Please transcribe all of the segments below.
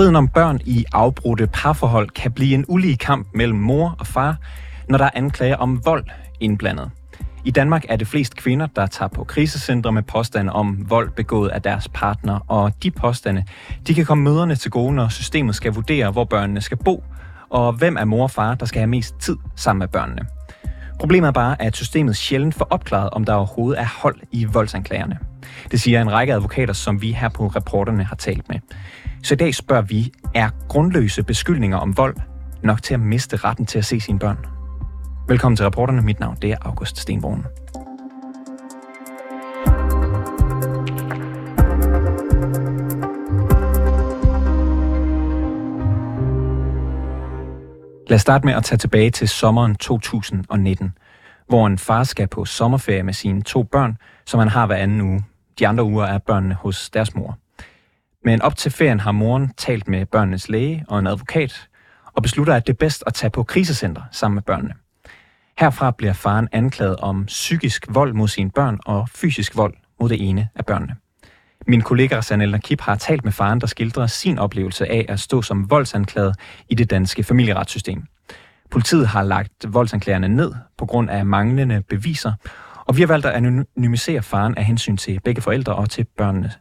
Striden om børn i afbrudte parforhold kan blive en ulige kamp mellem mor og far, når der er anklager om vold indblandet. I Danmark er det flest kvinder, der tager på krisecentre med påstande om vold begået af deres partner, og de påstande, de kan komme møderne til gode, når systemet skal vurdere, hvor børnene skal bo, og hvem er mor og far, der skal have mest tid sammen med børnene. Problemet er bare, at systemet sjældent får opklaret, om der overhovedet er hold i voldsanklagerne. Det siger en række advokater, som vi her på reporterne har talt med. Så i dag spørger vi, er grundløse beskyldninger om vold nok til at miste retten til at se sine børn? Velkommen til reporterne. Mit navn det er August Stenborn. Lad os starte med at tage tilbage til sommeren 2019, hvor en far skal på sommerferie med sine to børn, som han har hver anden uge. De andre uger er børnene hos deres mor. Men op til ferien har moren talt med børnenes læge og en advokat, og beslutter, at det er bedst at tage på krisecenter sammen med børnene. Herfra bliver faren anklaget om psykisk vold mod sine børn og fysisk vold mod det ene af børnene. Min kollega Rassan Kip har talt med faren, der skildrer sin oplevelse af at stå som voldsanklaget i det danske familieretssystem. Politiet har lagt voldsanklagerne ned på grund af manglende beviser, og vi har valgt at anonymisere faren af hensyn til begge forældre og til børnene.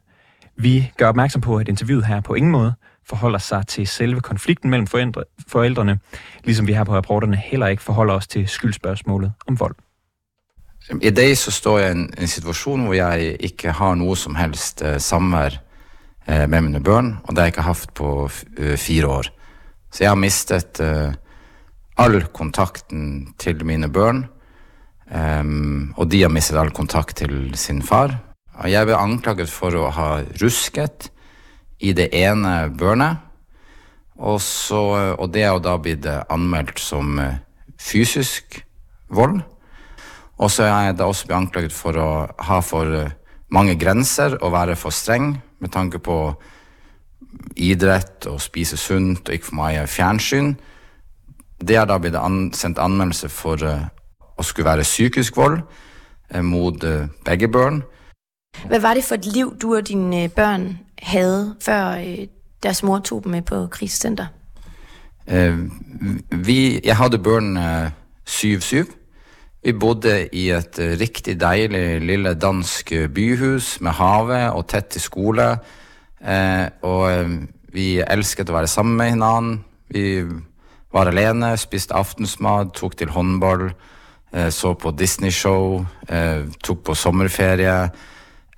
Vi gør opmærksom på, at interviewet her på ingen måde forholder sig til selve konflikten mellem forældre, forældrene, ligesom vi her på rapporterne heller ikke forholder os til skyldspørgsmålet om vold. I dag så står jeg i en, en situation hvor jeg ikke har noe som helst eh, samvær eh, med mine børn, og det har jeg ikke haft på eh, fire år. Så jeg har mistet eh, all kontakten til mine børn, um, og de har mistet all kontakt til sin far. Og jeg ble anklaget for å ha rusket i det ene børnet, og, så, og det er da blitt eh, anmeldt som eh, fysisk vold. Og så er jeg da også blitt anklaget for å ha for eh, mange grenser og være for streng med tanke på idrett og spise sunt og ikke for mye fjernsyn. Det har da blitt an sendt anmeldelse for uh, å skulle være psykisk vold uh, mot uh, begge børn. Hvad var det for et liv, du og dine børn havde, før deres mor tog dem med på krisecenter? vi, jeg hadde børnene syv-syv. Vi bodde i et eh, riktig deilig lille dansk eh, byhus med havet og tett til skole. Eh, og eh, vi elsket å være sammen med hverandre. Vi var alene, spiste aftensmat, tok til håndball, eh, så på Disney-show, eh, tok på sommerferie.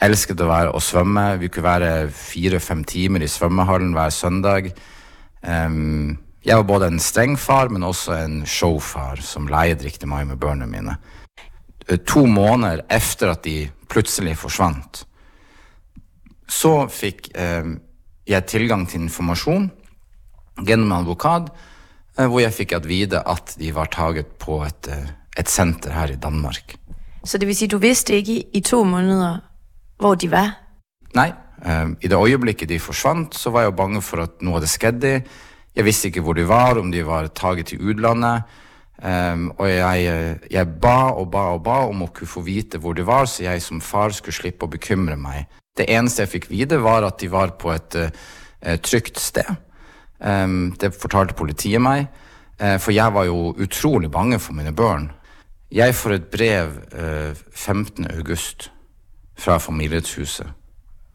Elsket å være og svømme. Vi kunne være fire-fem timer i svømmehallen hver søndag. Eh, jeg var både en streng far, men også en showfar som leide riktig mye med barna mine. Eh, to måneder efter at de plutselig forsvant, så fikk eh, jeg tilgang til informasjon gjennom en advokat, eh, hvor jeg fikk at vite at de var taget på et, eh, et senter her i Danmark. Så det vil si, du visste ikke i, i to måneder, hvor de var? Nei. Eh, I det øyeblikket de forsvant, så var jeg bange for at noe hadde skjedd dem jeg visste ikke hvor de var, om de var taget til utlandet. Um, øhm, og jeg, øh, jeg, ba og ba og ba om å kunne få vite hvor de var, så jeg som far skulle slippe å bekymre meg. Det eneste jeg fikk vite, var at de var på et uh, trygt sted. Um, det fortalte politiet meg, uh, øh, for jeg var jo utrolig bange for mine barn. Jeg får et brev uh, 15. august fra Familiehuset,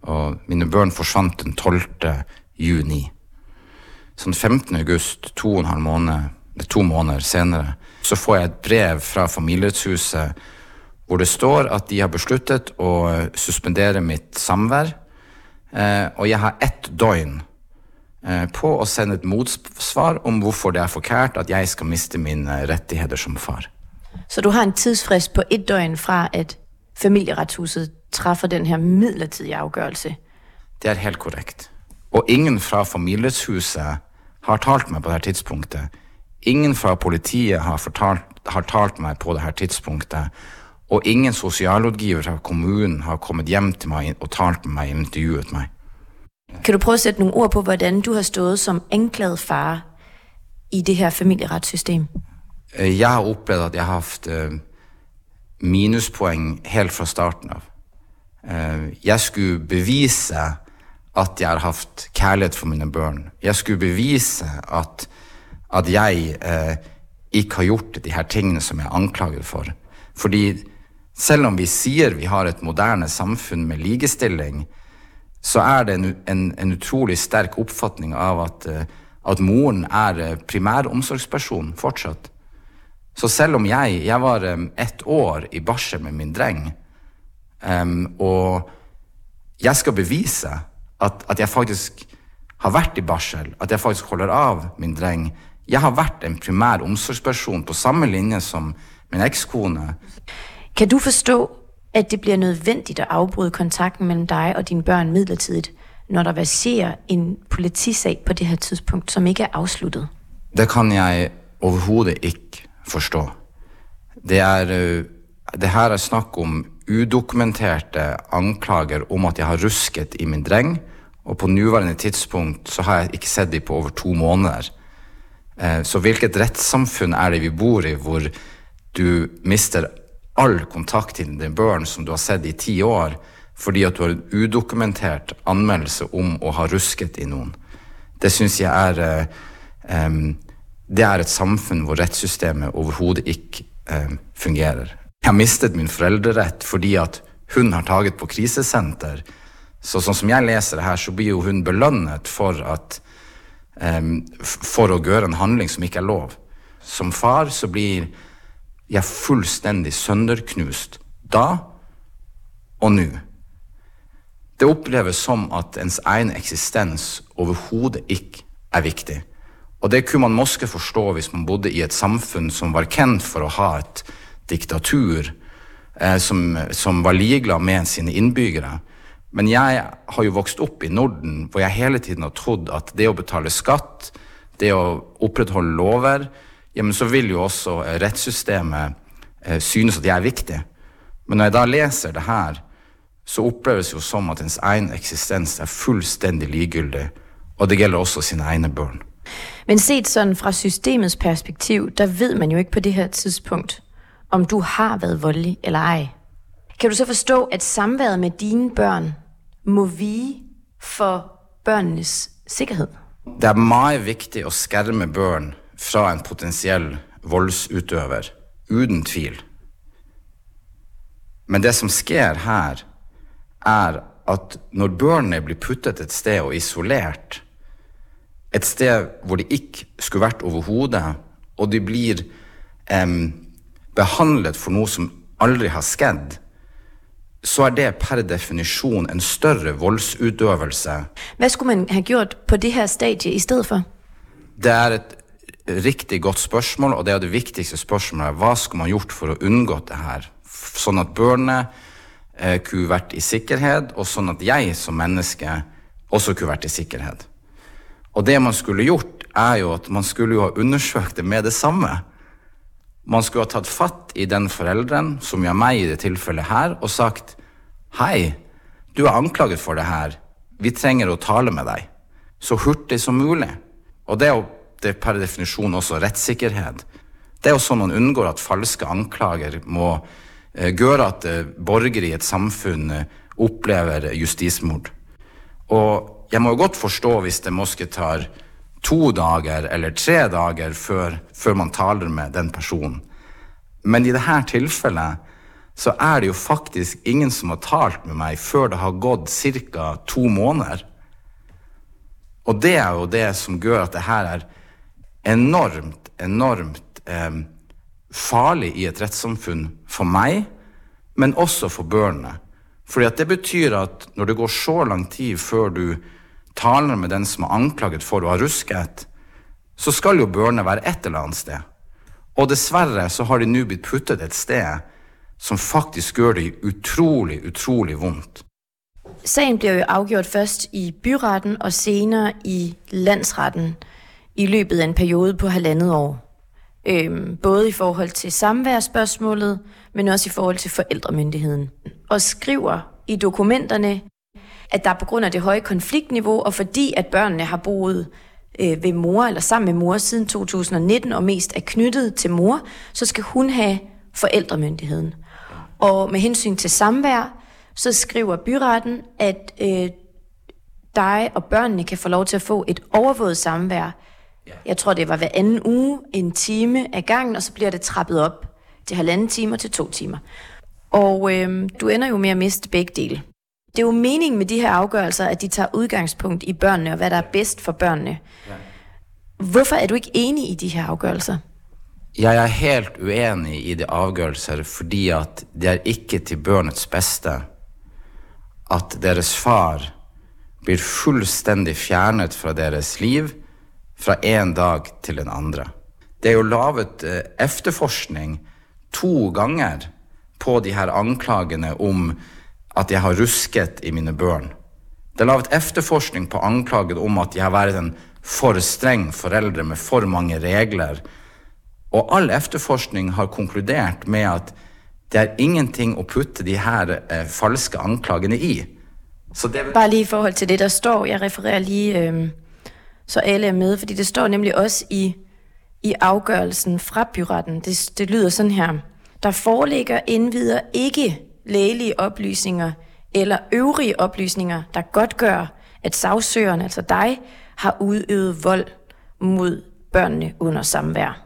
og mine barn forsvant den 12. juni sånn 15. august, to og en halv måned, to måneder senere, så får jeg et brev fra Familierettshuset hvor det står at de har besluttet å suspendere mitt samvær. Eh, og jeg har ett døgn eh, på å sende et motsvar om hvorfor det er forkert at jeg skal miste mine rettigheter som far. Så du har en tidsfrist på et døgn fra at Familierettshuset træffer den her midlertidige afgørelse? Det er helt korrekt. Og ingen fra Familierettshuset har talt meg på dette tidspunktet. Ingen fra politiet har, fortalt, har talt meg på dette tidspunktet. Og ingen sosialrådgiver fra kommunen har kommet hjem til meg og talt med meg og intervjuet meg. Kan du prøve at sætte nogle ord på, hvordan du har stået som anklaget far i det her familieretssystem? Eh, jeg har opplevd at jeg har haft eh, minuspoeng helt fra starten av. Eh, jeg skulle bevise at jeg har haft kærlighed for mine børn. Jeg skulle bevise at, at jeg eh, ikke har gjort de her tingene som jeg er anklaget for. Fordi selv om vi siger vi har et moderne samfund med ligestilling, så er det en, en, en utrolig stærk oppfatning av at, eh, at moren er eh, primær omsorgsperson fortsatt. Så selv om jeg, jeg var um, ett år i barsel med min dreng, um, og jeg skal bevise at, at jeg faktisk har vært i barsel, at jeg faktisk holder av min dreng. Jeg har vært en primær omsorgsperson på samme linje som min ekskone. Kan du forstå, at det bliver nødvendigt at afbryde kontakten mellem dig og dine børn midlertidigt, når der verserer en politisag på det her tidspunkt, som ikke er afsluttet? Det kan jeg overhovedet ikke forstå. Det, er, øh, det her er snakk om udokumenterte anklager om at jeg har rusket i min dreng, og på nuværende tidspunkt så har jeg ikke sett dem på over to måneder. Eh, så hvilket rettssamfunn er det vi bor i, hvor du mister all kontakt til din børn som du har sett i ti år, fordi at du har en udokumentert anmeldelse om å ha rusket i noen? Det syns jeg er um, Det er et samfunn hvor rettssystemet overhodet ikke um, fungerer. Jeg har mistet min foreldrerett fordi at hun har taget på krisesenter. Så sånn som jeg leser det her, så blir jo hun belønnet for, at, um, for å gjøre en handling som ikke er lov. Som far så blir jeg fullstendig sønderknust da og nå. Det oppleves som at ens egen eksistens overhodet ikke er viktig. Og det kunne man måske forstå hvis man bodde i et samfunn som var kjent for å ha et diktatur, eh, som, som, var ligeglad med sine innbyggere. Men jeg har jo vokst opp i Norden, hvor jeg hele tiden har trodd at det å betale skatt, det å opprettholde lover, ja, men så vil jo også eh, rettssystemet eh, synes at jeg er viktig. Men når jeg da leser det her, så oppleves det jo som at ens egen eksistens er fullstendig ligegyldig, og det gælder også sine egne børn. Men set sådan fra systemets perspektiv, der ved man jo ikke på det her tidspunkt, om du har været voldelig eller ej. Kan du så forstå, at samværet med dine børn må vige for børnenes sikkerhed? Det er meget vigtigt at skærme børn fra en potentiell voldsutøver, uden tvil. Men det som sker her, er at når børnene blir puttet et sted og isolert, et sted hvor de ikke skulle vært overhovedet, og de blir um, behandlet for noe som aldri har skjedd, så er det per definisjon en større voldsutøvelse. Hvad skulle man have gjort på det her stadie i stedet for? Det er et riktig godt spørsmål, og det er det viktigste spørsmålet. Hva skulle man gjort for å unngå det her? Sånn at børnene eh, kunne vært i sikkerhet, og sånn at jeg som menneske også kunne vært i sikkerhet. Og det man skulle gjort, er jo at man skulle jo ha undersøkt det med det samme. Man skulle ha tatt fatt i den foreldren, som jo er meg i det tilfellet her, og sagt Hei, du er anklaget for det her. Vi trenger å tale med deg. Så hurtig som mulig. Og det er jo det per definisjon også rettssikkerhet. Det er jo sånn man unngår at falske anklager må eh, gjøre at eh, borgere i et samfunn eh, opplever justismord. Og jeg må jo godt forstå hvis det måske tar to dager eller tre dager før, før man taler med den personen. Men i dette tilfellet så er det jo faktisk ingen som har talt med meg før det har gått ca. to måneder. Og det er jo det som gjør at det her er enormt, enormt eh, farlig i et rettssamfunn for meg, men også for børnene. Fordi at det betyr at når det går så lang tid før du taler med den som er anklaget for å ha rusket, så skal jo børnene være et eller annet sted. Og dessverre så har de nå blitt puttet et sted som faktisk gjør det utrolig, utrolig vondt. Sagen bliver jo afgjort først i byretten og senere i landsretten i løbet af en periode på halvandet år. Øhm, både i forhold til samværsspørgsmålet, men også i forhold til forældremyndigheden. Og skriver i dokumenterne, at der på grund af det høje konfliktniveau, og fordi at børnene har boet øh, ved mor eller sammen med mor siden 2019, og mest er knyttet til mor, så skal hun have forældremyndigheden. Og med hensyn til samvær, så skriver byretten, at øh, dig og børnene kan få lov til at få et overvåget samvær. Jeg tror, det var hver anden uge, en time af gangen, og så bliver det trappet op til halvanden time til to timer. Og øh, du ender jo med at miste begge dele. Det er jo meningen med de her afgørelser, at de tager udgangspunkt i børnene, og hvad der er bedst for børnene. Ja. Hvorfor er du ikke enig i de her afgørelser? Jeg er helt uenig i de avgjørelser fordi at det er ikke til børnets bedste at deres far blir fullstendig fjernet fra deres liv fra en dag til den andre. Det er jo lavet eh, efterforskning to ganger på de her anklagene om at jeg har rusket i mine børn. Det er lavet efterforskning på anklaget om at jeg har varit en for streng foreldre med for mange regler. Og all efterforskning har konkluderat med at det er ingenting at putte de her eh, falske anklagene i. Så det... Bare lige i forhold til det, der står, jeg refererer lige, øh, så alle er med, fordi det står nemlig også i, i afgørelsen fra byretten. Det, det lyder sådan her. Der foreligger indvider ikke lægelige oplysninger eller øvrige oplysninger, der godt gør, at sagsøgeren, altså dig, har udøvet vold mod børnene under samvær.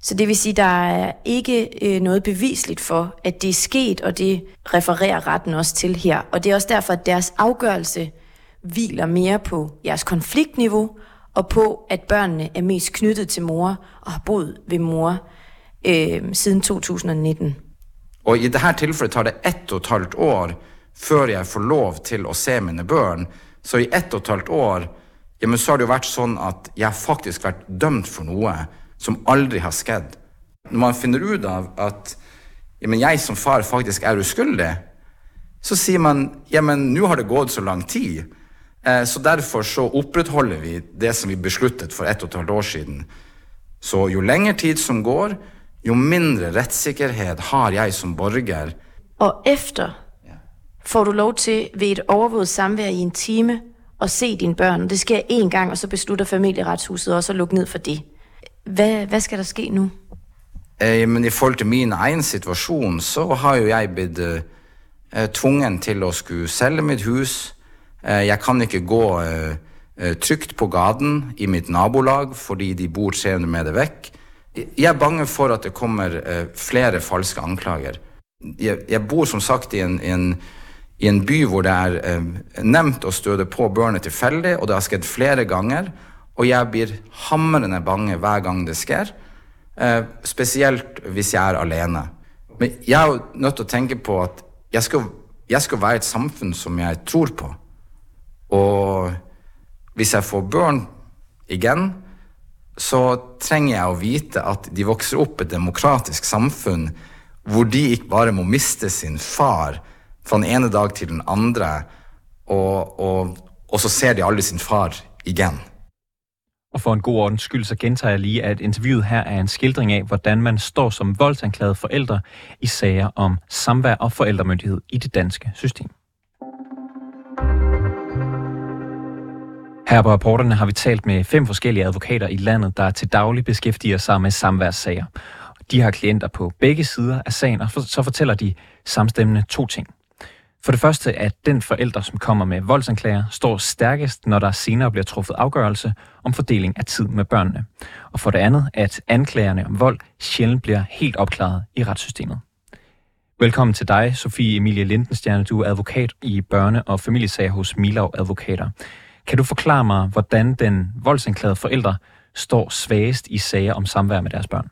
Så det vil sige, der er ikke øh, noget bevisligt for, at det er sket, og det refererer retten også til her. Og det er også derfor, at deres afgørelse hviler mere på jeres konfliktniveau, og på, at børnene er mest knyttet til mor og har boet ved mor øh, siden 2019. Og i det tilfellet tar det ett og et halvt år før jeg får lov til å se mine børn. Så i ett og et halvt år jamen, så har det jo vært sånn at jeg faktisk vært dømt for noe som aldri har skjedd. Når man finner ut av at jamen, jeg som far faktisk er uskyldig, så sier man ja, men nå har det gått så lang tid. Eh, så derfor så opprettholder vi det som vi besluttet for ett og et halvt år siden. Så jo lengre tid som går, jo mindre rettssikkerhet har jeg som borger. Og efter får du lov til ved et overvåget samvær i en time at se dine børn. Det sker én gang, og så beslutter familieretshuset også at lukke ned for det. Hvad, hvad skal der ske nu? Eh, men i forhold til min egen situation, så har jo jeg blitt eh, tvungen til å skulle selge mitt hus. Eh, jeg kan ikke gå eh, eh trygt på gaten i mitt nabolag fordi de bor 300 meter vekk. Jeg er bange for at det kommer eh, flere falske anklager. Jeg, jeg, bor som sagt i en, en, i en by hvor det er eh, nemt nevnt å støte på børnene tilfeldig, og det har skjedd flere ganger. Og jeg blir hamrende bange hver gang det skjer. Eh, spesielt hvis jeg er alene. Men jeg er jo nødt til å tenke på at jeg skal, jeg skal være et samfunn som jeg tror på. Og hvis jeg får børn igjen, så trenger jeg å vite at de vokser opp i et demokratisk samfunn hvor de ikke bare må miste sin far fra den ene dag til den andre, og, og, og så ser de aldri sin far igjen. Og for en god ordens skyld, så gentager jeg lige, at interviewet her er en skildring af, hvordan man står som voldsanklaget forældre i sager om samvær og forældremyndighed i det danske system. Her på rapporterne har vi talt med fem forskellige advokater i landet, der til daglig beskæftiger sig med samværssager. De har klienter på begge sider af sagen, og så fortæller de samstemmende to ting. For det første, at den forælder, som kommer med voldsanklager, står stærkest, når der senere bliver truffet afgørelse om fordeling af tid med børnene. Og for det andet, at anklagerne om vold sjældent bliver helt opklaret i retssystemet. Velkommen til dig, Sofie Emilie Lindenstjerne. Du er advokat i børne- og familiesager hos Milav Advokater. Kan du forklare mig, hvordan den voldsanklagede forældre står svagest i sager om samvær med deres børn?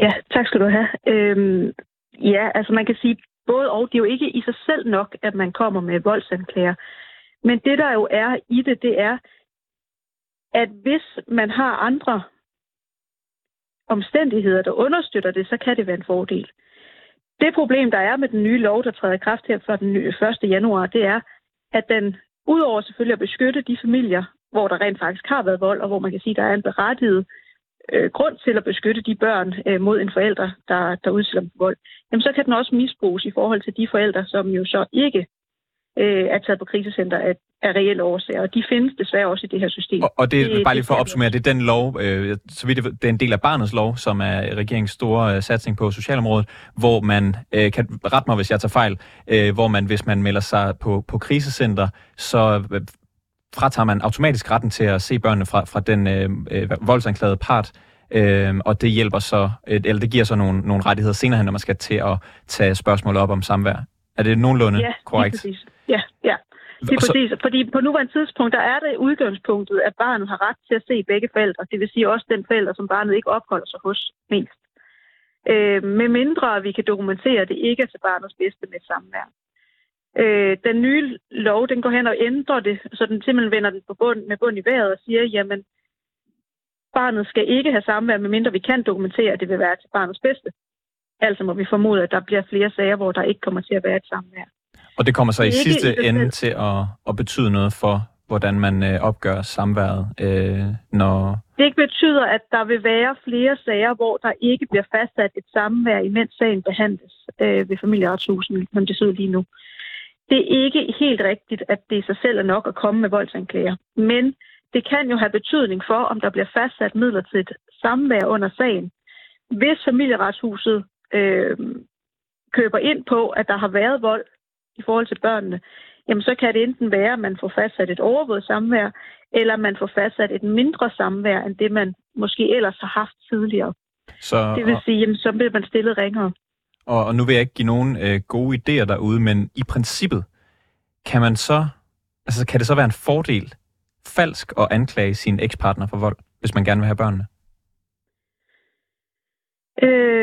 Ja, tak skal du have. Øhm, ja, altså man kan sige både og. Det er jo ikke i sig selv nok, at man kommer med voldsanklager. Men det, der jo er i det, det er, at hvis man har andre omstændigheder, der understøtter det, så kan det være en fordel. Det problem, der er med den nye lov, der træder i kraft her fra den 1. januar, det er, at den Udover selvfølgelig at beskytte de familier, hvor der rent faktisk har været vold, og hvor man kan sige, at der er en berettiget øh, grund til at beskytte de børn øh, mod en forælder, der, der udsætter dem for vold, jamen så kan den også misbruges i forhold til de forældre, som jo så ikke øh, er taget på krisecenter af, af reelle årsager, og de findes desværre også i det her system. Og, og det, det bare lige for at opsummere, det er den lov, øh, så vidt det, er en del af barnets lov, som er regeringens store øh, satsning på socialområdet, hvor man, øh, kan rette mig hvis jeg tager fejl, øh, hvor man, hvis man melder sig på, på krisecenter, så øh, fratager man automatisk retten til at se børnene fra, fra den øh, øh, voldsanklagede part, øh, og det hjælper så, øh, eller det giver så nogle, nogle rettigheder senere hen, når man skal til at tage spørgsmål op om samvær. Er det nogenlunde ja, korrekt? Præcis. Ja, ja. Det er præcis. Fordi på nuværende tidspunkt, der er det udgangspunktet, at barnet har ret til at se begge forældre. Det vil sige også den forælder, som barnet ikke opholder sig hos mest. Øh, med mindre vi kan dokumentere, at det ikke er til barnets bedste med samvær. Øh, den nye lov, den går hen og ændrer det, så den simpelthen vender den på bund, med bund i vejret og siger, jamen, barnet skal ikke have samvær, medmindre vi kan dokumentere, at det vil være til barnets bedste. Altså må vi formode, at der bliver flere sager, hvor der ikke kommer til at være et samvær. Og det kommer så i sidste ende til at, at betyde noget for, hvordan man øh, opgør samværet, øh, når... Det betyder, at der vil være flere sager, hvor der ikke bliver fastsat et samvær, imens sagen behandles øh, ved familieretshusen, som det ser lige nu. Det er ikke helt rigtigt, at det i sig selv er nok at komme med voldsanklager. Men det kan jo have betydning for, om der bliver fastsat midlertidigt samvær under sagen. Hvis familieretshuset øh, køber ind på, at der har været vold i forhold til børnene, jamen så kan det enten være, at man får fastsat et overvåget samvær, eller man får fastsat et mindre samvær, end det man måske ellers har haft tidligere. Så, det vil sige, jamen, så bliver man stillet ringere. Og, og nu vil jeg ikke give nogen øh, gode idéer derude, men i princippet, kan man så, altså kan det så være en fordel falsk at anklage sin ekspartner for vold, hvis man gerne vil have børnene?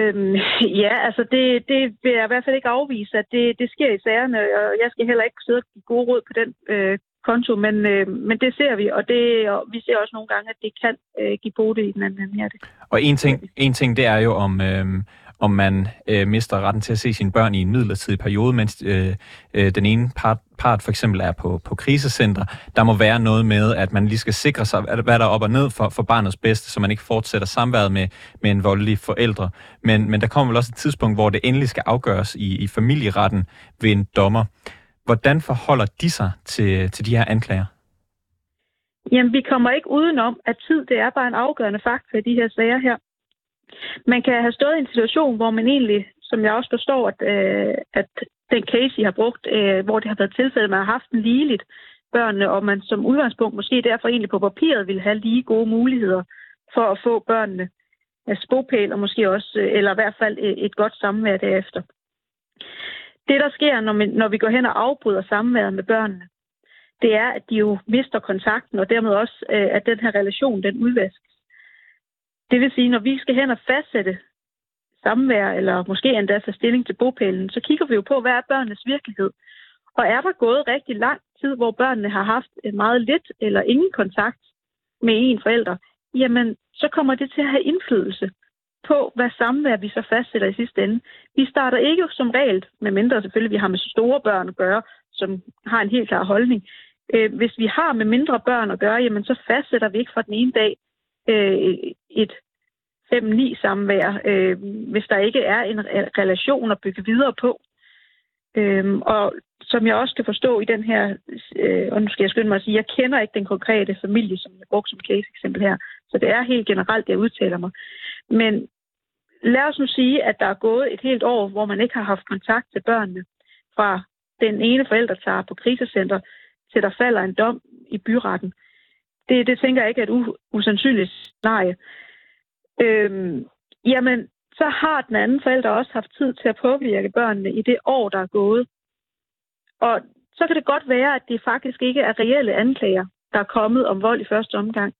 Øhm, ja, altså det, det vil jeg i hvert fald ikke afvise, at det, det sker i sagerne, og jeg skal heller ikke sidde og give gode råd på den øh, konto, men, øh, men det ser vi, og, det, og vi ser også nogle gange, at det kan øh, give både i den anden ende. Og en ting, en ting, det er jo, om, øh, om man øh, mister retten til at se sine børn i en midlertidig periode, mens øh, øh, den ene part, part for eksempel er på, på krisecenter. Der må være noget med, at man lige skal sikre sig, hvad der er op og ned for, for barnets bedste, så man ikke fortsætter samværet med, med en voldelig forældre. Men, men der kommer vel også et tidspunkt, hvor det endelig skal afgøres i, i familieretten ved en dommer. Hvordan forholder de sig til, til de her anklager? Jamen, vi kommer ikke udenom, at tid det er bare en afgørende faktor i de her sager her. Man kan have stået i en situation, hvor man egentlig, som jeg også forstår, at, øh, at den case, I har brugt, øh, hvor det har været tilfældet, man har haft en ligeligt børnene, og man som udgangspunkt måske derfor egentlig på papiret ville have lige gode muligheder for at få børnene af spopæl, og måske også, øh, eller i hvert fald øh, et, godt samvær derefter. Det, der sker, når, man, når vi går hen og afbryder samværet med børnene, det er, at de jo mister kontakten, og dermed også, øh, at den her relation, den udvaskes. Det vil sige, når vi skal hen og fastsætte samvær, eller måske endda tage stilling til bopælen, så kigger vi jo på, hvad er børnenes virkelighed. Og er der gået rigtig lang tid, hvor børnene har haft meget lidt eller ingen kontakt med en forælder, jamen så kommer det til at have indflydelse på, hvad samvær vi så fastsætter i sidste ende. Vi starter ikke som regel, med mindre selvfølgelig vi har med store børn at gøre, som har en helt klar holdning. Øh, hvis vi har med mindre børn at gøre, jamen så fastsætter vi ikke fra den ene dag øh, et 5-9 samvær, øh, hvis der ikke er en relation at bygge videre på. Øhm, og som jeg også kan forstå i den her, øh, og nu skal jeg skynde mig at sige, jeg kender ikke den konkrete familie, som jeg brugte som case eksempel her, så det er helt generelt, jeg udtaler mig. Men lad os nu sige, at der er gået et helt år, hvor man ikke har haft kontakt til børnene, fra den ene forælder tager på krisecenter, til der falder en dom i byretten. Det, det tænker jeg ikke er et u- usandsynligt scenarie. Øhm, jamen, så har den anden forælder også haft tid til at påvirke børnene i det år, der er gået. Og så kan det godt være, at det faktisk ikke er reelle anklager, der er kommet om vold i første omgang.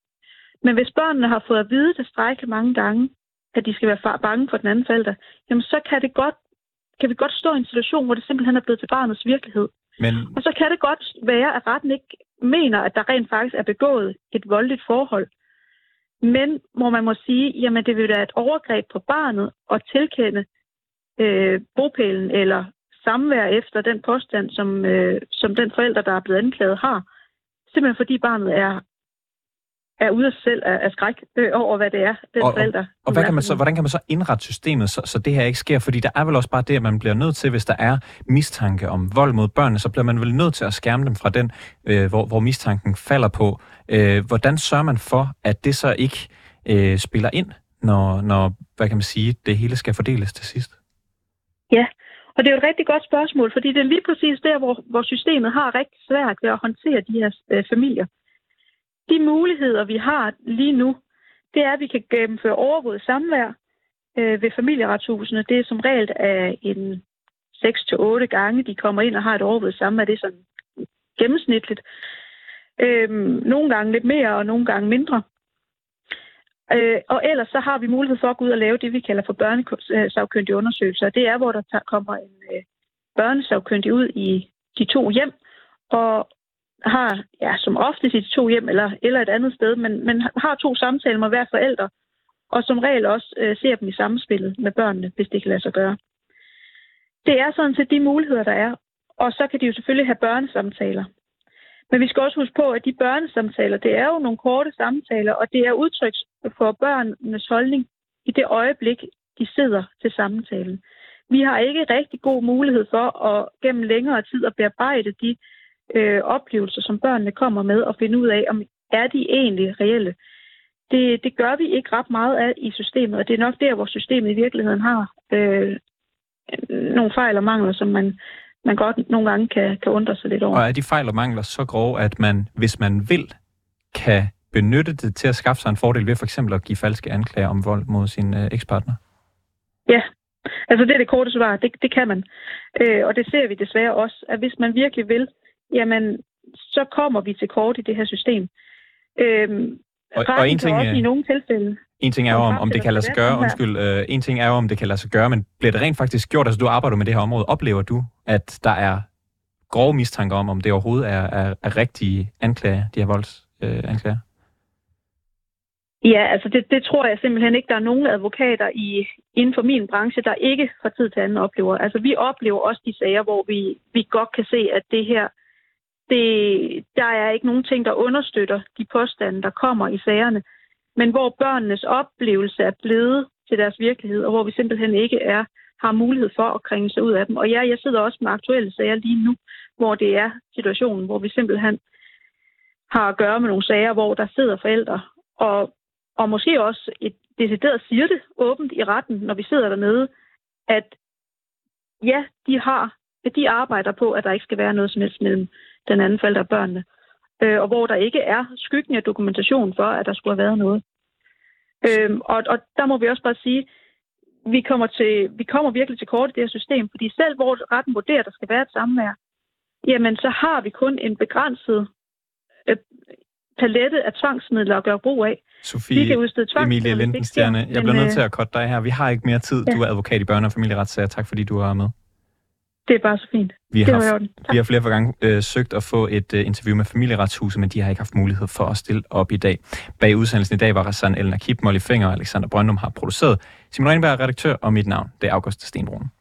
Men hvis børnene har fået at vide tilstrækkeligt mange gange, at de skal være bange for den anden forælder, jamen så kan, det godt, kan vi godt stå i en situation, hvor det simpelthen er blevet til barnets virkelighed. Men... Og så kan det godt være, at retten ikke mener, at der rent faktisk er begået et voldeligt forhold. Men hvor man må sige, jamen det vil være et overgreb på barnet at tilkende øh, bopælen eller samvær efter den påstand, som, øh, som den forælder, der er blevet anklaget, har. Simpelthen fordi barnet er, er ude af selv af, af skræk øh, over, hvad det er, den Og- forælder. Og hvad kan man så, hvordan kan man så indrette systemet, så, så det her ikke sker? Fordi der er vel også bare det, at man bliver nødt til, hvis der er mistanke om vold mod børnene, så bliver man vel nødt til at skærme dem fra den, øh, hvor, hvor mistanken falder på. Øh, hvordan sørger man for, at det så ikke øh, spiller ind, når, når, hvad kan man sige, det hele skal fordeles til sidst? Ja, og det er jo et rigtig godt spørgsmål, fordi det er lige præcis der, hvor, hvor systemet har rigtig svært ved at håndtere de her øh, familier. De muligheder, vi har lige nu, det er, at vi kan gennemføre overvåget samvær øh, ved familieretshusene. Det er som regel af øh, en 6-8 gange, de kommer ind og har et overvåget samvær. Det er sådan gennemsnitligt. Øh, nogle gange lidt mere, og nogle gange mindre. Øh, og ellers så har vi mulighed for at gå ud og lave det, vi kalder for børnesagkyndige undersøgelser. Det er, hvor der kommer en øh, børnesagkyndig ud i de to hjem, og har, ja, som oftest i to hjem, eller, eller et andet sted, men, men har to samtaler med hver forælder, og som regel også øh, ser dem i samspillet med børnene, hvis det kan lade sig gøre. Det er sådan set de muligheder, der er, og så kan de jo selvfølgelig have børnesamtaler. Men vi skal også huske på, at de børnesamtaler, det er jo nogle korte samtaler, og det er udtryk for børnenes holdning i det øjeblik, de sidder til samtalen. Vi har ikke rigtig god mulighed for at gennem længere tid at bearbejde de øh, oplevelser, som børnene kommer med, og finde ud af, om er de egentlig reelle. Det, det gør vi ikke ret meget af i systemet, og det er nok der, hvor systemet i virkeligheden har øh, nogle fejl og mangler, som man, man godt nogle gange kan, kan undre sig lidt over. Og er de fejl og mangler så grove, at man, hvis man vil, kan benytte det til at skaffe sig en fordel ved for eksempel at give falske anklager om vold mod sin øh, ekspartner? Ja, altså det er det korte svar. Det, det kan man. Øh, og det ser vi desværre også, at hvis man virkelig vil, jamen, så kommer vi til kort i det her system. Øhm, Og- og en ting, også i nogle tilfælde. En ting er jo, om, om det kan lade sig gøre, undskyld, øh, en ting er jo, om det kan lade sig gøre, men bliver det rent faktisk gjort, altså du arbejder med det her område, oplever du, at der er grove mistanker om, om det overhovedet er, er, er rigtige anklager, de her voldsanklager? Øh, anklager? Ja, altså det, det tror jeg simpelthen ikke, der er nogen advokater i, inden for min branche, der ikke fra tid til anden oplever. Altså vi oplever også de sager, hvor vi, vi godt kan se, at det her, det, der er ikke nogen ting, der understøtter de påstande, der kommer i sagerne, men hvor børnenes oplevelse er blevet til deres virkelighed, og hvor vi simpelthen ikke er har mulighed for at kringe sig ud af dem. Og ja, jeg sidder også med aktuelle sager lige nu, hvor det er situationen, hvor vi simpelthen har at gøre med nogle sager, hvor der sidder forældre og og måske også et decideret siger det åbent i retten, når vi sidder dernede, at ja, de har, at de arbejder på, at der ikke skal være noget som helst mellem den anden forælder og børnene. Øh, og hvor der ikke er skyggen af dokumentation for, at der skulle have været noget. Øh, og, og der må vi også bare sige, vi kommer, til, vi kommer virkelig til kort i det her system, fordi selv hvor retten vurderer, at der skal være et samvær, jamen så har vi kun en begrænset øh, palette af tvangsmidler at gøre brug af. Vi Sofie kan udstede Emilie Lindenstjerne, jeg bliver nødt øh, til at korte dig her. Vi har ikke mere tid. Ja. Du er advokat i børne- og familieretssager. Tak fordi du er med. Det er bare så fint. Vi Det har, vi har flere gange øh, søgt at få et øh, interview med familieretshuset, men de har ikke haft mulighed for at stille op i dag. Bag udsendelsen i dag var Rassan Elner Kip, Molly Finger og Alexander Brøndum har produceret. Simon Renberg er redaktør, og mit navn det er August Stenbrun.